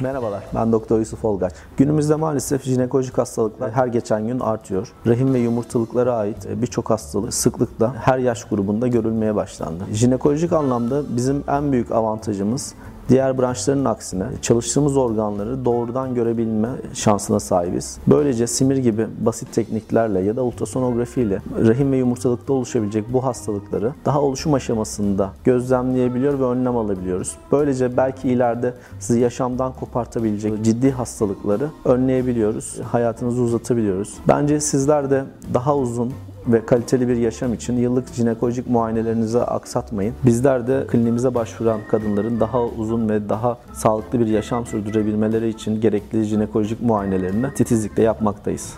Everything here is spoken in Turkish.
Merhabalar, ben Doktor Yusuf Olgaç. Günümüzde maalesef jinekolojik hastalıklar her geçen gün artıyor. Rahim ve yumurtalıklara ait birçok hastalık sıklıkla her yaş grubunda görülmeye başlandı. Jinekolojik anlamda bizim en büyük avantajımız Diğer branşların aksine çalıştığımız organları doğrudan görebilme şansına sahibiz. Böylece simir gibi basit tekniklerle ya da ultrasonografi ile rahim ve yumurtalıkta oluşabilecek bu hastalıkları daha oluşum aşamasında gözlemleyebiliyor ve önlem alabiliyoruz. Böylece belki ileride sizi yaşamdan kopartabilecek ciddi hastalıkları önleyebiliyoruz, hayatınızı uzatabiliyoruz. Bence sizler de daha uzun ve kaliteli bir yaşam için yıllık jinekolojik muayenelerinizi aksatmayın. Bizler de kliniğimize başvuran kadınların daha uzun ve daha sağlıklı bir yaşam sürdürebilmeleri için gerekli jinekolojik muayenelerini titizlikle yapmaktayız.